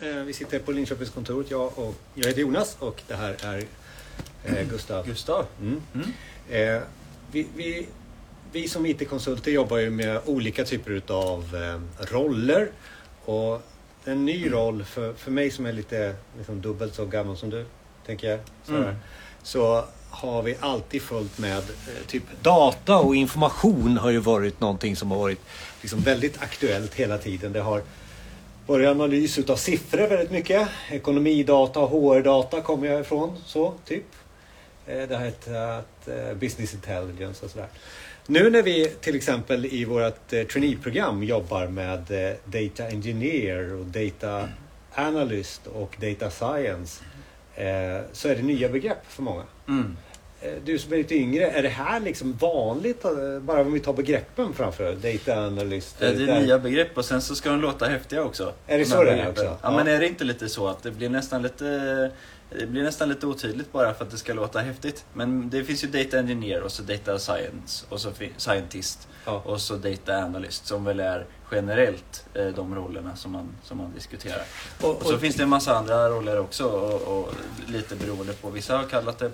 Eh, vi sitter på Linköpingskontoret, jag, och, jag heter Jonas och det här är eh, Gustav. Gustav. Mm. Mm. Eh, vi, vi, vi som IT-konsulter jobbar ju med olika typer av eh, roller. Och en ny roll för, för mig som är lite liksom, dubbelt så gammal som du, tänker jag. Så, Mm. så har vi alltid följt med typ data och information har ju varit någonting som har varit liksom, väldigt aktuellt hela tiden. Det har varit analys utav siffror väldigt mycket. Ekonomidata HR-data kommer jag ifrån. Så, typ. Eh, det har hetat eh, Business Intelligence och sådär. Nu när vi till exempel i vårt eh, traineeprogram jobbar med Data Engineer och Data Analyst och Data Science så är det nya begrepp för många. Mm. Eh, Du som är lite yngre, är det här liksom vanligt? eh, Bara om vi tar begreppen framför. Data Analyst. Det är data- nya begrepp och sen så ska de låta häftiga också. Är det De så det är också? Ja, Ja. men är det inte lite så att det blir nästan lite det blir nästan lite otydligt bara för att det ska låta häftigt. Men det finns ju Data Engineer och så Data Science och så Scientist Ja. och så Data Analyst som väl är generellt eh, de rollerna som man, som man diskuterar. Och, Och så och, finns det en massa andra roller också och, lite beroende på. Vissa har kallat det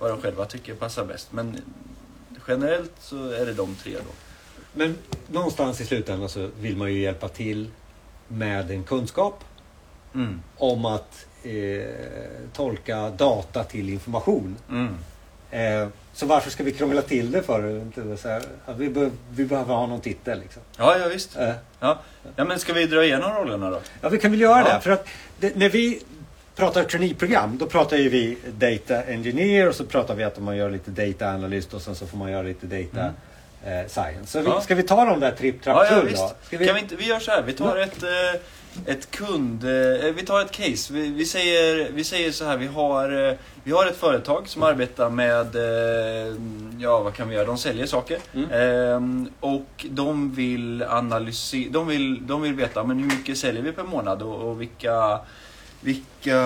vad de själva tycker passar bäst. Men generellt så är det de tre då. men någonstans i slutändan så vill man ju hjälpa till med en kunskap Mm. om att eh, tolka data till information. Mm. Eh, så varför ska vi krångla till det för? Inte så här, att vi, be, vi behöver ha någon titel liksom. Ja, ja visst. Eh, Ja. ja, men ska vi dra igenom rollerna då? ja, vi kan väl göra Ja. det. För att det, när vi pratar traineeprogram då pratar ju vi Data Engineer och så pratar vi att man gör lite Data Analyst och sen så får man göra lite Data eh, Science. Så vi, Ja. ska vi ta de där tripp, trapp, Ja, ja då? Vi, Kan vi, inte, vi gör så här, vi tar ett, eh, ett kund... eh, Vi tar ett case. Vi, vi, säger, vi säger så här, vi har, eh, vi har ett företag som arbetar med... eh, Ja, vad kan vi göra? De säljer saker. Mm. Och de vill analysera... De vill, de vill veta, men hur mycket säljer vi per månad och, och vilka... Vilka,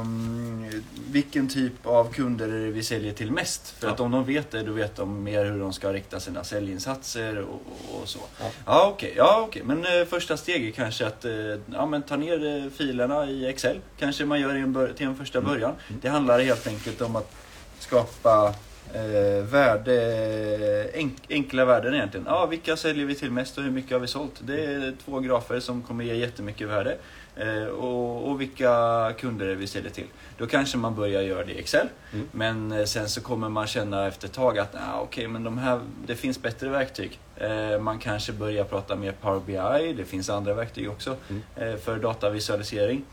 mm, vilken typ av kunder är det vi säljer till mest? För Ja. att om de vet det, då vet de mer hur de ska rikta sina säljinsatser och, och, och så. Ja. Ja, okej. Ja, okej. Men eh, första steg är kanske att eh, ja, men ta ner eh, filerna i Excel. Kanske man gör i en till en första Mm. början. Det handlar helt enkelt om att skapa eh, värde, enk, enkla värden egentligen. Ja, vilka säljer vi till mest och hur mycket har vi sålt? Det är två grafer som kommer ge jättemycket värde. Eh, och, och vilka kunder vi säljer till. Då kanske man börjar göra det i Excel. Mm. Men eh, sen så kommer man känna efter ett tag att ah, okej, men de här, det finns bättre verktyg. Eh, man kanske börjar prata mer Power BI. Det finns andra verktyg också Mm. för datavisualisering.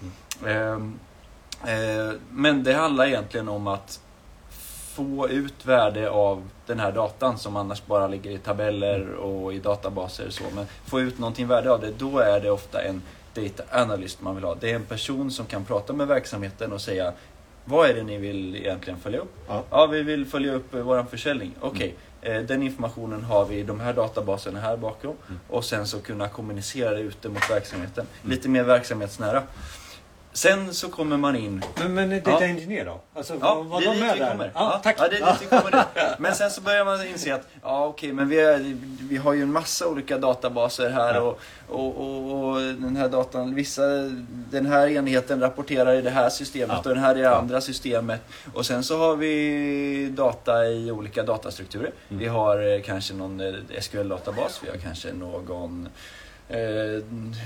Ehm, eh, men det handlar egentligen om att få ut värde av den här datan som annars bara ligger i tabeller och i databaser. och Så. Men få ut någonting värde av det, då är det ofta en data analyst man vill ha. Det är en person som kan prata med verksamheten och säga vad är det ni vill egentligen följa upp? Ja. Ja, vi vill följa upp eh, vår försäljning. Okej, eh, den informationen har vi i de här databaserna här bakom. Mm. Och sen så kunna kommunicera det ute mot verksamheten. Mm. Lite mer verksamhetsnära. Sen så kommer man in Men, men Data Ja. Engineer då? Alltså, Ja, det är de vi där? kommer. Ja, tack. Ja, det är dit vi kommer nu. Men sen så börjar man inse att ja, okej, men vi, är, vi har ju en massa olika databaser här Ja. och, och, och, och den här datan, vissa, den här enheten rapporterar i det här systemet Ja. och den här i det andra systemet. Och sen så har vi data i olika datastrukturer. Mm. Vi har eh, kanske någon eh, SQL-databas, vi har kanske någon eh,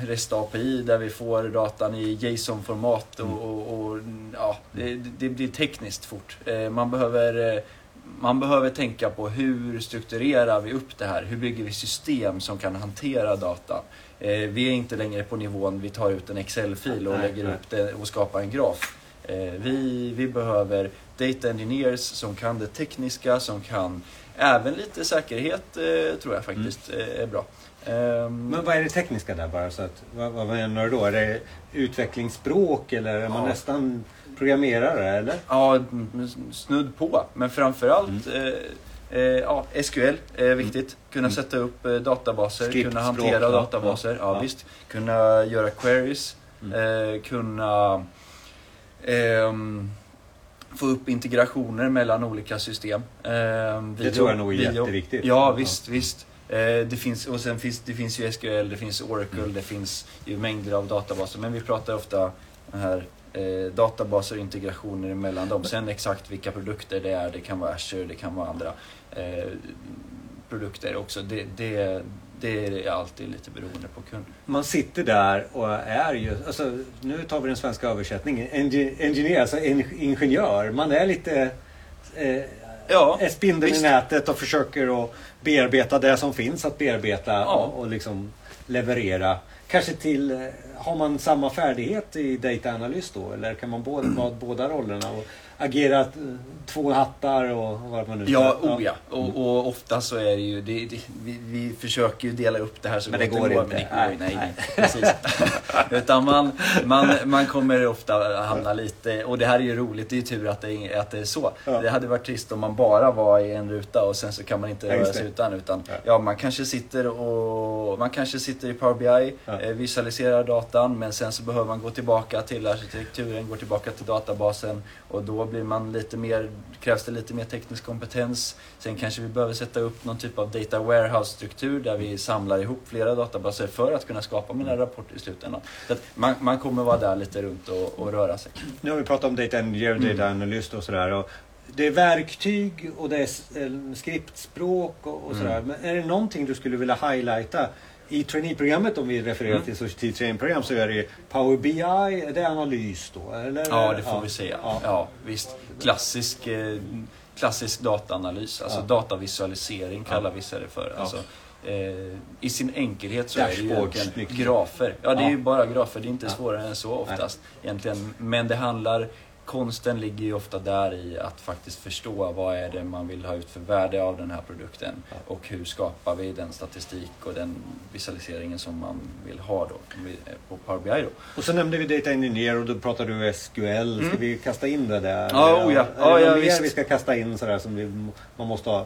REST API där vi får datan i JSON-format och, Mm. och, och ja, det, det blir tekniskt fort. Eh, man, behöver, eh, man behöver tänka på hur strukturerar vi upp det här? Hur bygger vi system som kan hantera data? Eh, vi är inte längre på nivån vi tar ut en Excel-fil och Nej, lägger nej. upp det och skapar en graf. Eh, vi, vi behöver data engineers som kan det tekniska, som kan även lite säkerhet eh, tror jag faktiskt eh, är bra. Ehm, Men vad är det tekniska där bara? Så att, vad, vad menar du då? Är det utvecklingsspråk eller är man Ja. nästan programmerare eller? Ja, mm, snudd på. Men framförallt eh, eh, ja, SQL är viktigt. Kunna Mm. sätta upp eh, databaser, Skriptspråk, kunna hantera ja. databaser. Ja, Ja. visst. Kunna göra queries. Mm. Eh, kunna ehm, få upp integrationer mellan olika system. Ehm, Det tror jag nog är jätteviktigt. Ja, Ja. visst, visst. Eh, det finns, och sen finns det finns ju SQL, det finns Oracle, Mm. det finns ju mängder av databaser. Men vi pratar ofta här eh, databaser och integrationer emellan dem. Sen exakt vilka produkter det är, det kan vara Azure, det kan vara andra eh, produkter också. Det, det, det är alltid lite beroende på kund. Man sitter där och är ju, alltså, nu tar vi den svenska översättningen, Engi- engineer, alltså en, ingenjör. Man är lite eh, Ja, är spindeln i visst. nätet och försöker att bearbeta det som finns att bearbeta Ja. och, och liksom leverera. Kanske till, eh, har man samma färdighet i data analys då? Eller kan man båda, Mm. båda rollerna och agera eh, två hattar och vad man nu Ja, oh ja. Och, och ofta så är det ju, det, det, vi, vi försöker ju dela upp det här så Men det går går. inte. Men det går, Nej, nej, nej, precis. Utan man, man, man kommer ofta hamna lite, och det här är ju roligt, det är ju tur att det är, att det är så. Ja. Det hade varit trist om man bara var i en ruta och sen så kan man inte Ja, röra sig utan. utan Ja. ja. man kanske sitter och man kanske sitter i Power BI, eh, visualiserar datan, men sen så behöver man gå tillbaka till arkitekturen, gå tillbaka till databasen och då blir man lite mer, krävs det lite mer teknisk kompetens. Sen kanske vi behöver sätta upp någon typ av data warehouse-struktur där vi samlar ihop flera databaser för att kunna skapa mina rapporter i slutändan. Så att man, man kommer vara där lite runt och, och röra sig. Nu har vi pratat om data engineer och data Mm. analyst och sådär. Och det är verktyg och det är eh, skriptspråk och, och Mm. sådär. Men är det någonting du skulle vilja highlighta? I traineeprogrammet om vi refererar Mm. till Society Training-program så är det Power BI, är det analys då? Eller? Ja, det får vi säga. Ja. Ja, visst. Klassisk, eh, klassisk dataanalys, alltså Ja. datavisualisering kallar Ja. vissa det för. Ja. Alltså, eh, I sin enkelhet så är det ju mycket. grafer. Ja, det är Ja. ju bara grafer. Det är inte Ja. svårare än så oftast. Egentligen. Men det handlar Konsten ligger ju ofta där i att faktiskt förstå vad är det man vill ha ut för värde av den här produkten och hur skapar vi den statistik och den visualiseringen som man vill ha då på Power BI då. Och så nämnde vi Data Engineer och då pratade du SQL. Ska Mm. vi kasta in det där? Ja, oh ja. Är det ja, något mer visst. vi ska kasta in sådär som vi, man måste ha?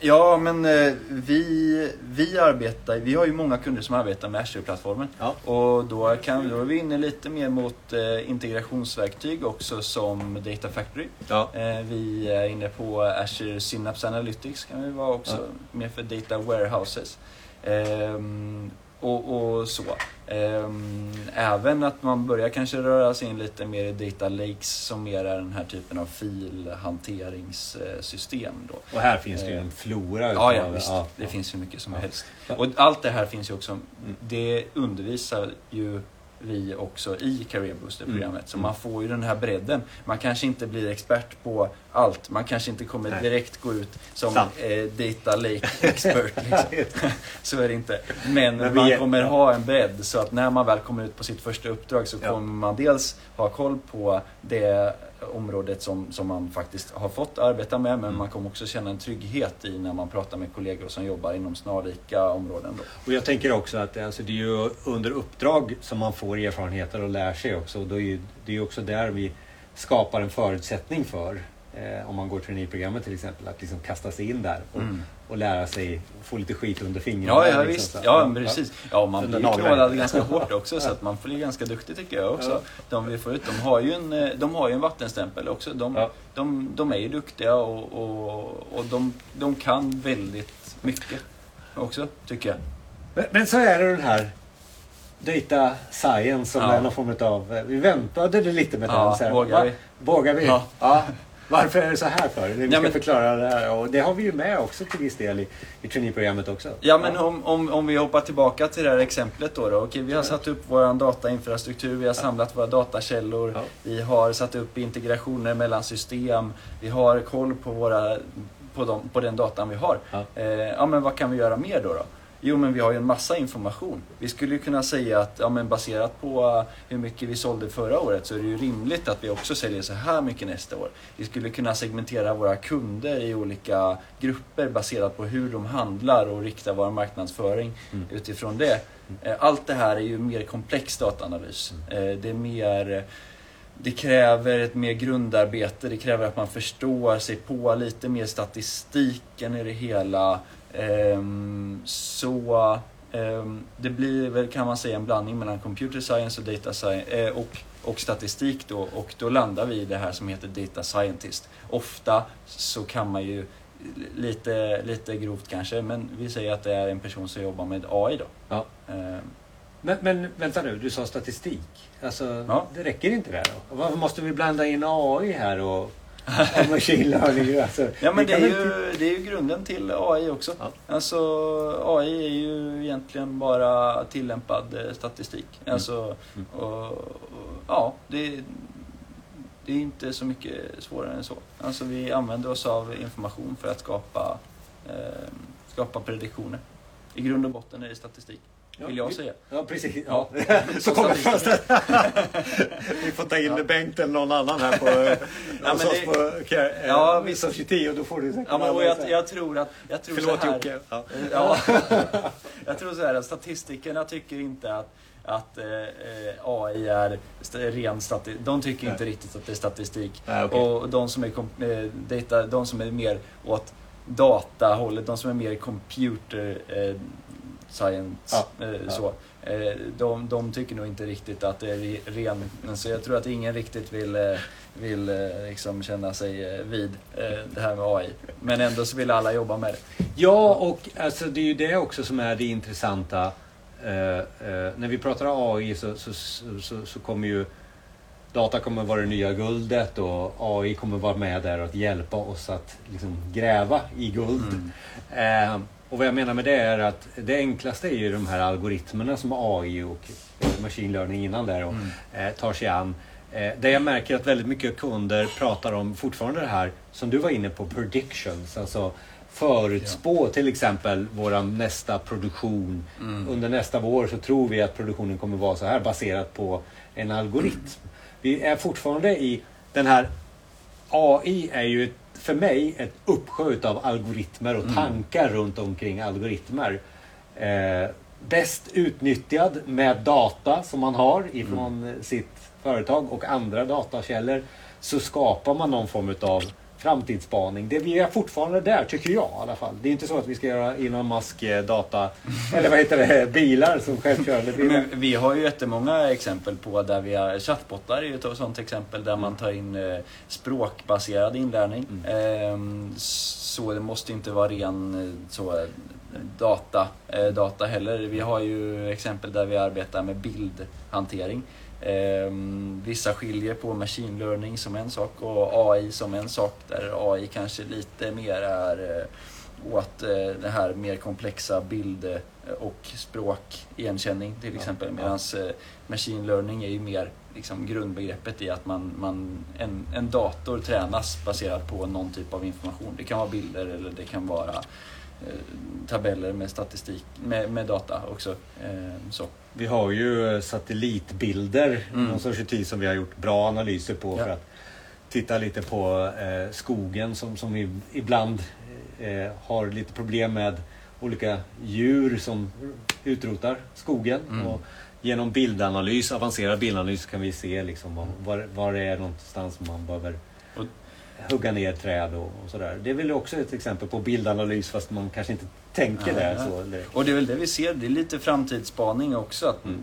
Ja, men eh, vi, vi arbetar, vi har ju många kunder som arbetar med Azure-plattformen. Ja. Och då, kan, då är vi inne lite mer mot eh, integrationsverktyg också som Data Factory. Ja. Eh, vi är inne på Azure Synapse Analytics kan vi vara också, mer för Data Warehouses. Och, och så. Ehm, även att man börjar kanske röra sig in lite mer i Data Lakes som mer är den här typen av filhanteringssystem. Då. Och här finns det ju Eh, en flora Ja, ja visst. ja. Det finns hur mycket som Ja. helst. Och allt det här finns ju också, det undervisar ju vi också i Career Booster-programmet. Mm. Så man får ju den här bredden. Man kanske inte blir expert på allt. Man kanske inte kommer Nej. direkt gå ut som eh, data lake expert. Liksom. så är det inte. Men, Men man är- kommer ha en bredd så att när man väl kommer ut på sitt första uppdrag så Ja. kommer man dels ha koll på det området som, som man faktiskt har fått arbeta med men Mm. man kommer också känna en trygghet i när man pratar med kollegor som jobbar inom snarlika områden. Då. Och jag tänker också att alltså, det är ju under uppdrag som man får erfarenheter och lär sig också. Och då är ju, det är ju också där vi skapar en förutsättning för, eh, om man går traineeprogrammet till exempel, att liksom kasta sig in där och, Mm. Och lära sig, få lite skit under fingrarna. Ja, ja liksom, visst. så. Ja, precis. Ja, man blir knålad ganska hårt också så att man blir ganska duktig tycker jag också. Ja. De vi får ut, de har ju en, eh, de har ju en vattenstämpel också. De, Ja. de, de är ju duktiga och, och, och de, de kan väldigt mycket också, tycker jag. Men, men så är det den här Data Science som Ja. är någon form av... eh, Vi väntade lite med Ja, den. Så här, vågar vi? Vågar vi? Ja. Varför är det så här för? Vi Ja, ska men- förklara det här. Och det har vi ju med också till viss del i, i traineeprogrammet också. Ja men om, om, om vi hoppar tillbaka till det här exemplet då. då. Okej, vi har satt upp vår datainfrastruktur, vi har samlat våra datakällor, Ja. vi har satt upp integrationer mellan system, vi har koll på, våra, på, dem, på den datan vi har. Ja. Eh, ja men vad kan vi göra mer då? då? Jo men vi har ju en massa information. Vi skulle ju kunna säga att ja, men baserat på eh, hur mycket vi sålde förra året så är det ju rimligt att vi också säljer så här mycket nästa år. Vi skulle kunna segmentera våra kunder i olika grupper baserat på hur de handlar och rikta vår marknadsföring Mm. utifrån det. Eh, Allt det här är ju mer komplex dataanalys. Eh, Det är mer det kräver ett mer grundarbete, det kräver att man förstår sig på lite mer statistiken i det hela. Ehm, Så ehm, det blir väl kan man säga en blandning mellan computer science och data science eh, och, och statistik då och då landar vi i det här som heter data scientist. Ofta så kan man ju lite, lite grovt kanske, men vi säger att det är en person som jobbar med AI då. Ja. Men, men vänta nu, du sa statistik. Alltså, Ja. det räcker inte där då? Varför måste vi blanda in AI här och, och machine learning? Alltså, Ja men det är, ju, inte- det är ju grunden till AI också. Ja. Alltså AI är ju egentligen bara tillämpad eh, statistik. Mm. Alltså, Mm. och, och, ja, det, det är inte så mycket svårare än så. Alltså vi använder oss av information för att skapa, eh, skapa prediktioner. I grund och botten är det statistik, vill jag säga. Ja, precis. Ja. Så kommer Statistik. Vi får ta in Ja. Bengt eller någon annan här på, Ja, men det- på eh, Ja, visst. Society och då får du säkert Ja, men, och jag, jag tror att... Jag tror Förlåt så här, Jocke. Ja. Ja, jag tror så här att statistikerna tycker inte att, att eh, eh, AI är ren statistik. De tycker Nej. inte riktigt att det är statistik. Nej, okej. Och de som, är eh, data, de som är mer åt datahållet, de som är mer computer eh, science, Ja, eh, ja. så. Eh, de, de tycker nog inte riktigt att det är re- ren... Så jag tror att ingen riktigt vill, eh, vill eh, liksom känna sig vid det här med AI. Men ändå så vill alla jobba med det. Ja, och alltså, det är ju det också som är det intressanta. Eh, när vi pratar AI så, så, så, så kommer ju data kommer vara det nya guldet och AI kommer vara med där och att hjälpa oss att liksom, gräva i guld. Mm. Eh, och vad jag menar med det är att det enklaste är ju de här algoritmerna som AI och machine learning innan där och, Mm. eh, tar sig an. Eh, där jag märker att väldigt mycket kunder pratar om fortfarande det här som du var inne på, predictions. Alltså förutspå till exempel våran nästa produktion. Mm. Under nästa vår så tror vi att produktionen kommer vara så här baserat på en algoritm. Vi är fortfarande i den här AI är ju för mig ett uppsjö av algoritmer och Mm. tankar runt omkring algoritmer. Eh, bäst utnyttjad med data som man har ifrån Mm. sitt företag och andra datakällor så skapar man någon form av framtidsspaning. Det, vi är fortfarande där, tycker jag i alla fall. Det är inte så att vi ska göra Elon Musk eh, data, eller vad heter det, bilar som självkörande bilar. Men vi har ju jättemånga exempel på där vi har chattbottar är ju ett sånt exempel där man tar in eh, språkbaserad inlärning. Ehm, så det måste inte vara ren eh, så, data, data heller. Vi har ju exempel där vi arbetar med bildhantering. Ehm, vissa skiljer på machine learning som en sak och AI som en sak där AI kanske lite mer är eh, åt eh, det här mer komplexa bild eh, och språkigenkänning till exempel. Medan machine learning är ju mer liksom grundbegreppet i att man, man, en, en dator tränas baserat på någon typ av information. Det kan vara bilder eller det kan vara tabeller med statistik, med, med data också. Eh, så. Vi har ju eh, satellitbilder Mm. någon sorts tid som vi har gjort bra analyser på Ja. för att titta lite på eh, skogen som, som vi ibland eh, har lite problem med olika djur som utrotar skogen. Mm. Och genom bildanalys, avancerad bildanalys kan vi se liksom var, var, var det är någonstans man behöver Och- hugga ner träd och, och sådär. Det är väl också ett exempel på bildanalys fast man kanske inte tänker Ja, där ja. så. Och det är väl det vi ser, det är lite framtidsspaning också. Att Mm.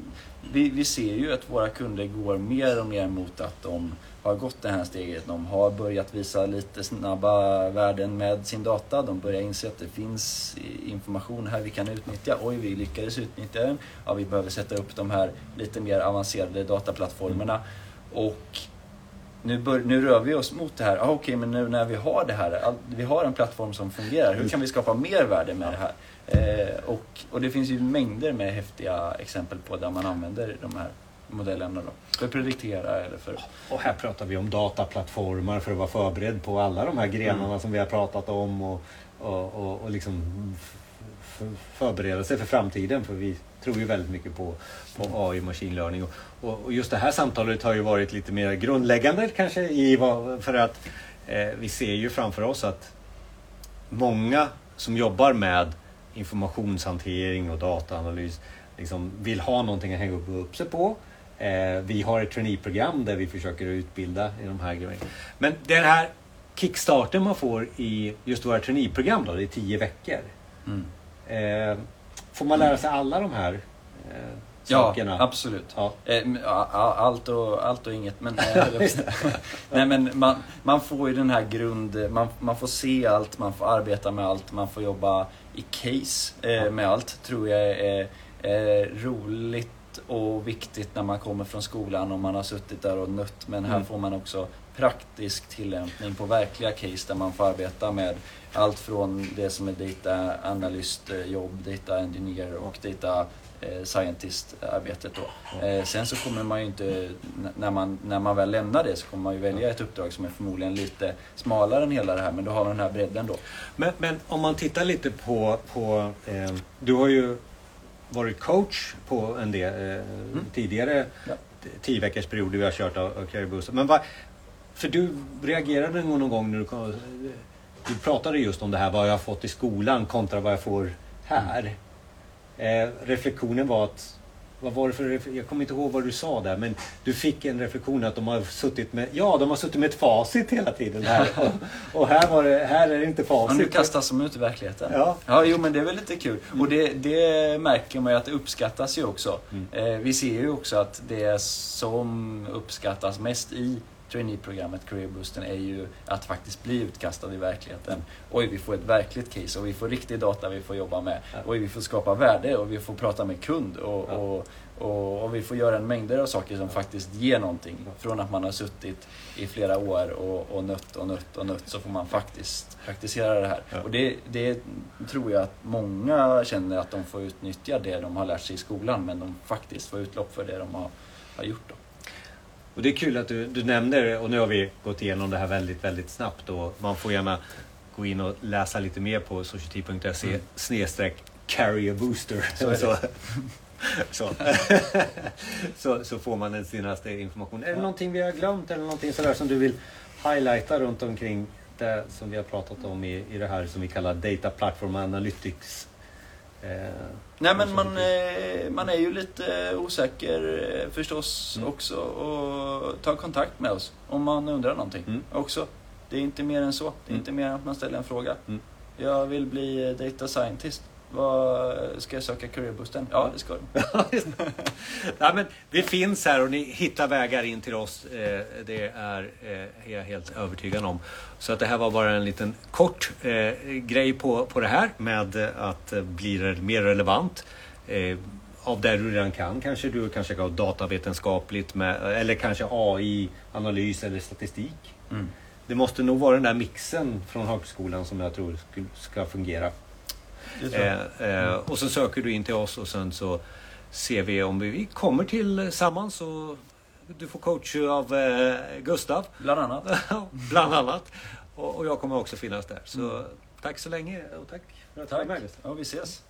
vi, vi ser ju att våra kunder går mer och mer mot att de har gått det här steget. De har börjat visa lite snabba värden med sin data. De börjar inse att det finns information här vi kan utnyttja. Oj, vi lyckades utnyttja den. Ja, vi behöver sätta upp de här lite mer avancerade dataplattformarna. Och nu, bör, nu rör vi oss mot det här. Ah, Okej, men nu när vi har det här, all- vi har en plattform som fungerar. Hur kan vi skapa mer värde med det här? Eh, och, och det finns ju mängder med häftiga exempel på där man använder de här modellerna då. För att prediktera eller för... Och här pratar vi om dataplattformar för att vara förberedd på alla de här grenarna Mm. som vi har pratat om och, och, och, och liksom förbereda sig för framtiden för vi tror ju väldigt mycket på, på AI, machine learning. Och, och, och just det här samtalet har ju varit lite mer grundläggande kanske i vad, för att eh, vi ser ju framför oss att många som jobbar med informationshantering och dataanalys liksom vill ha någonting att hänga upp, upp sig på. Eh, vi har ett traineeprogram där vi försöker utbilda i de här grejerna. Men den här kickstarten man får i just våra traineeprogram då, det är tio veckor. Mm. Eh, får man lära sig alla de här eh, sakerna. Ja, absolut. Ja. Eh, m- a- a- allt, och, allt och inget. Men, eh, nej, men man, man får ju den här grund... Man, man får se allt, man får arbeta med allt, man får jobba i case eh, med allt. Tror jag är, är roligt och viktigt när man kommer från skolan och man har suttit där och nött. Men här Mm. får man också praktisk tillämpning på verkliga case där man får arbeta med allt från det som är data analyst eh, data engineer och data eh, scientist arbetet då. Eh, sen så kommer man ju inte, när man, när man väl lämnar det så kommer man ju välja ett uppdrag som är förmodligen lite smalare än hela det här men då har man den här bredden då. Men, men om man tittar lite på, på eh, du har ju varit coach på en del eh, tidigare Ja. tio veckors perioder vi har kört av, av Carrie. Men vad, för du reagerade någon gång när du kom, du pratade just om det här vad jag har fått i skolan kontra vad jag får här. Eh, reflektionen var att vad var det för, jag kommer inte ihåg vad du sa där men du fick en reflektion att de har suttit med, ja de har suttit med ett facit hela tiden här. Och, och här, var det, här är det inte facit. nu kastas de ut i verkligheten. Ja. Ja, jo men det är väl lite kul. Och det, det märker man ju att det uppskattas ju också. Mm. Eh, vi ser ju också att det som uppskattas mest i traineeprogrammet Career Boosten är ju att faktiskt bli utkastad i verkligheten. Oj, vi får ett verkligt case och vi får riktig data vi får jobba med. Ja. Oj, vi får skapa värde och vi får prata med kund och, Ja. och, och, och vi får göra en mängder av saker som faktiskt ger någonting. Från att man har suttit i flera år och, och nött och nött och nött så får man faktiskt praktisera det här. Och det, det tror jag att många känner att de får utnyttja det de har lärt sig i skolan men de faktiskt får utlopp för det de har, har gjort. Då. Och det är kul att du, du nämnde det och nu har vi gått igenom det här väldigt, väldigt snabbt och man får gärna gå in och läsa lite mer på society.se Mm. snedstreck carrier booster. Så så, så. så, så får man den senaste informationen. Är det någonting vi har glömt eller någonting sådär som du vill highlighta runt omkring det som vi har pratat om i, i det här som vi kallar Data Platform Analytics? Eh, Nej men man, eh, man är ju lite osäker eh, förstås Mm. också och ta kontakt med oss om man undrar någonting Mm. också. Det är inte mer än så. Det är Mm. inte mer än att man ställer en fråga. Mm. Jag vill bli data scientist. Vad, ska jag söka careerboosten? Ja, det ska du. Ja, men vi finns här och ni hittar vägar in till oss. Eh, Det är eh, är jag helt övertygad om. Så att det här var bara en liten kort eh, grej på, på det här med att bli mer relevant. Av det du redan kan kanske. Du kanske kan ha datavetenskapligt med, eller kanske AI, analys eller statistik. Mm. Det måste nog vara den där mixen från högskolan som jag tror ska fungera. Eh, eh, och så söker du in till oss och sen så ser vi om vi kommer tillsammans. Och du får coach av eh, Gustav, Bland annat. bland annat. Och, och jag kommer också finnas där. Så tack så länge och tack för att du var med. Ja, vi ses.